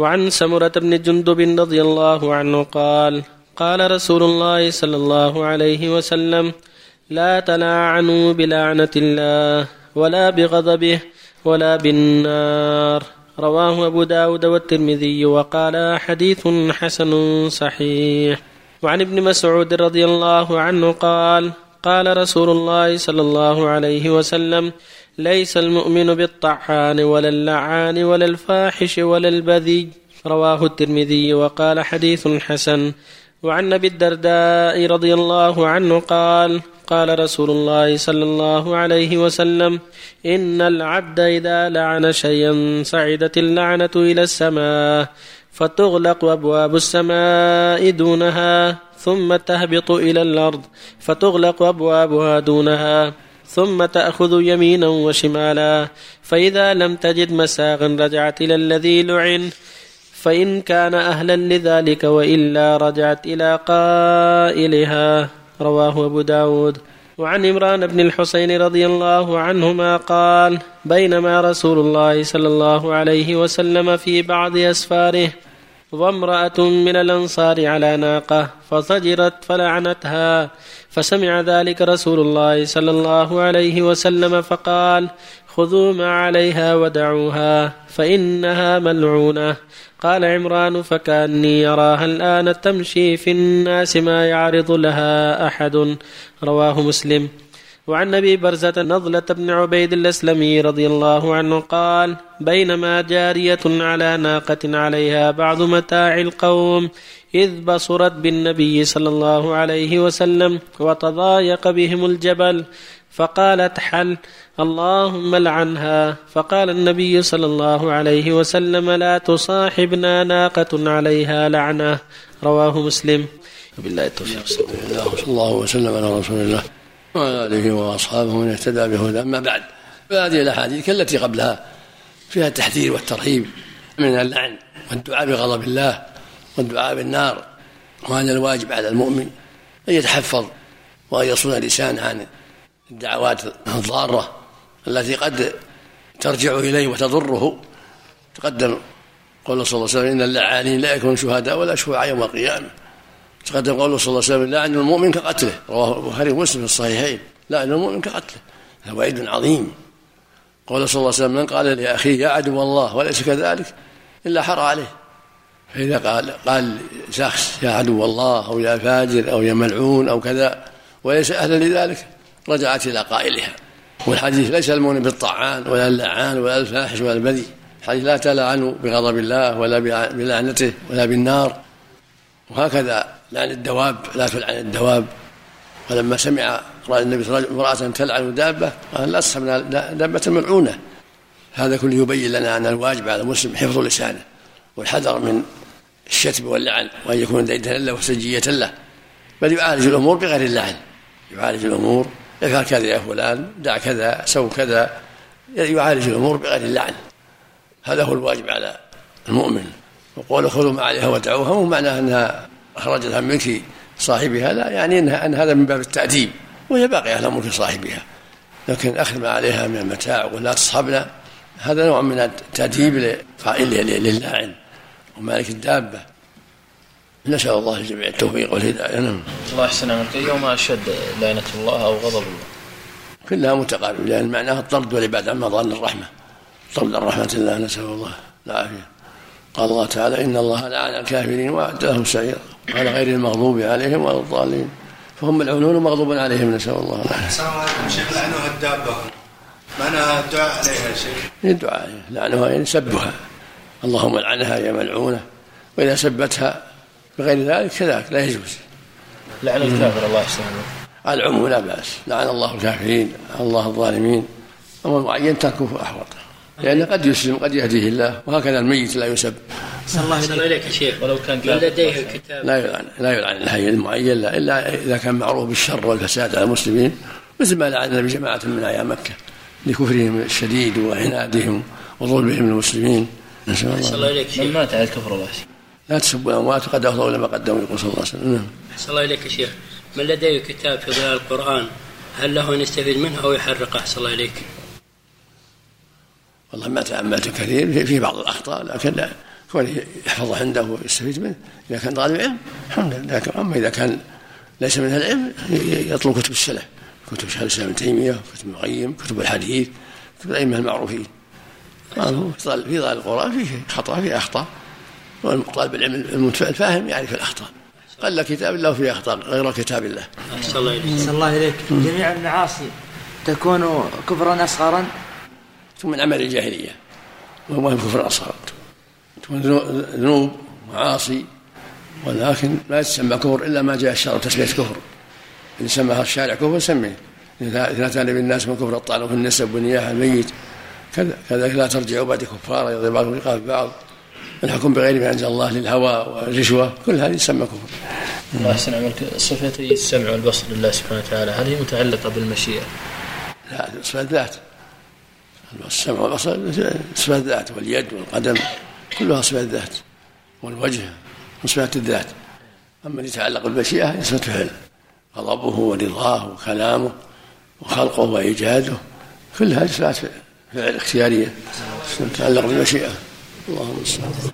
وعن سمرة بن جندب رضي الله عنه قال قال رسول الله صلى الله عليه وسلم لا تلاعنوا بلعنة الله ولا بغضبه ولا بالنار. رواه أبو داود والترمذي وقال حديث حسن صحيح. وعن ابن مسعود رضي الله عنه قال قال رسول الله صلى الله عليه وسلم ليس المؤمن بالطعان ولا اللعان ولا الفاحش ولا البذي رواه الترمذي وقال حديث حسن. وعن أبي الدرداء رضي الله عنه قال قال رسول الله صلى الله عليه وسلم إن العبد إذا لعن شيئا صعدت اللعنة إلى السماء فتغلق أبواب السماء دونها ثم تهبط إلى الأرض. فتغلق أبوابها دونها ثم تأخذ يمينا وشمالا. فإذا لم تجد مساغا رجعت إلى الذي لعن. فإن كان أهلا لذلك وإلا رجعت إلى قائلها. رواه أبو داود. وعن عمران بن الحسين رضي الله عنهما قال بينما رسول الله صلى الله عليه وسلم في بعض أسفاره وامرأة من الأنصار على ناقة فضجرت فلعنتها فسمع ذلك رسول الله صلى الله عليه وسلم فقال خذوا ما عليها ودعوها فإنها ملعونة. قال عمران فكأني يراها الآن تمشي في الناس ما يعرض لها أحد. رواه مسلم. وعن أبي برزة نضله بن عبيد الأسلمي رضي الله عنه قال بينما جارية على ناقة عليها بعض متاع القوم إذ بصرت بالنبي صلى الله عليه وسلم وتضايق بهم الجبل فقالت حل اللهم لعنها فقال النبي صلى الله عليه وسلم لا تصاحبنا ناقة عليها لعنة رواه مسلم. بالله التوفيق. صلى الله وسلم على رسول الله. وعلى اله وأصحابه من اهتدى بهدى. أما بعد فهذه الأحاديث كالتي قبلها فيها التحذير والترهيب من اللعن والدعاء بغضب الله والدعاء بالنار وهذا الواجب على المؤمن أن يتحفظ وأن يصون لسانه عن الدعوات الضارة التي قد ترجع إليه وتضره. تقدم قول صلى الله عليه وسلم إن اللعانين لا يكون شهداء ولا شفعاء يوم القيامة. تقدم قوله صلى الله عليه وسلم لعن المؤمن كقتله. رواه البخاري ومسلم في الصحيحين. لعن المؤمن كقتله. هذا وعيد عظيم. قول صلى الله عليه وسلم من قال لاخيه يا عدو الله وليس كذلك إلا حر عليه. فإذا قال قال شخص يا عدو الله أو يا فاجر أو يا ملعون أو كذا وليس أهلا لذلك رجعت إلى قائلها. والحديث ليس المؤمن بالطعان ولا اللعان ولا الفاحش ولا البذي الحديث لا تلعنوا بغضب الله ولا بلعنته ولا بالنار. وهكذا لعن الدواب لا تلعن الدواب. ولما سمع رأى النبي صلى الله عليه وسلم امرأة تلعن دابة قال لا تصحبنا دابة ملعونة. هذا كله يبين لنا أن الواجب على المسلم حفظ لسانه والحذر من الشتم واللعن وأن يكون ديدا له وسجية له. بل يعالج الأمور بغير اللعن. يعالج الأمور افعل كذا يا فلان دع كذا سو كذا. يعالج الأمور بغير اللعن. هذا هو الواجب على المؤمن. وقول خذوا ما عليها ودعوها مو معناه أنها أخرجتها ملك صاحبها لا يعني إنها أن هذا من باب التأديب وهي باقية على ملك صاحبها. لكن أخذ ما عليها من المتاع ولا تصحبنا هذا نوع من التأديب لقائل للاعن ومالك الدابة. نسأل الله الجميع التوفيق والهداية. نعم. الله يحسن عملك أيهما أشد لعنة الله أو غضب الله؟ كلها متقاربة لأن معناها الطرد والعباد عن مظان الرحمة. طرد عن رحمة الله نسأل الله العافية. قال الله تعالى إن الله لعن الكافرين وأعد لهم سعيرا على غير المغضوب عليهم ولا الضالين فهم ملعونون ومغضوب عليهم نسأل الله العافية. السلام عليكم شيخ لعنوها الدابة معناها الدعاء عليها شيخ. الدعاء لعنها يعني سبها اللهم لعنها يا ملعونة وإذا سبتها بغير ذلك كذلك لا يجوز. لعن الكافر الله يحسن العموم لا بأس. لعن الله الكافرين لعن الله الظالمين. أما المعين تركه أحوط. لأنه قد يسلم قد يهديه الله وهكذا الميت لا يسب. صلى الله إليك يا شيخ ولو كان لديه الكتاب. لا يلعن لا يلعن الحي المعين لا إلا إذا كان معروف بالشر والفساد على المسلمين مثل ما لعن النبي جماعة من أيام مكة لكفرهم الشديد وعنادهم وظلمهم للمسلمين. نسأل الله, الله إليك من مات على الكفر الله لا تسبوا الأموات وقد أفضلوا لما قدموا يقول صلى الله عليه وسلم. نعم. أحسن الله إليك يا شيخ. من لديه كتاب في ظلال القرآن هل له أن يستفيد منه أو يحرقه؟ أحسن الله إليك والله ما تأملت كثير في بعض الأخطاء لكن لا. كونه يحفظه عنده ويستفيد منه. إذا كان طالب علم الحمد لله. لكن أما إذا كان ليس من العلم يطلب كتب السلف. كتب شيخ الإسلام ابن تيمية كتب ابن القيم كتب الحديث كتب الأئمة المعروفين. في ظل القرآن فيه خطأ فيه أخطاء. طالب العلم الفاهم يعرف الأخطاء. قل كتاب الله فيه أخطاء غير كتاب الله. أحسن الله إليك الله إليك جميع المعاصي تكون كفرا أصغرا؟ من عمل الجاهلية. وهو كفر أصغر تكون ذنوب معاصي ولكن لا تسمى كفر إلا ما جاء الشرع تسمية كفر. إن سماها الشارع كفر سميه. إذا كان بالناس من كفر الطعن في النسب والنياحة الميت كذلك لا ترجعوا بعد كفارا يضرب بعضكم رقاب بعض. الحكم بغير ما أنزل الله للهوى والرشوة كل هذه تسمى كفر. الله يحسن عملك صفتي السمع والبصر لله سبحانه وتعالى هل هي متعلقة بالمشيئة؟ لا صفات ذات. السمع والبصر صفات ذات واليد والقدم كلها صفات ذات والوجه من صفات الذات اللي يتعلق بالمشيئة صفه فعل غضبه ورضاه وكلامه وخلقه وإيجاده كل هذه صفات فعل اختيارية تتعلق بالمشيئة. اللهم صل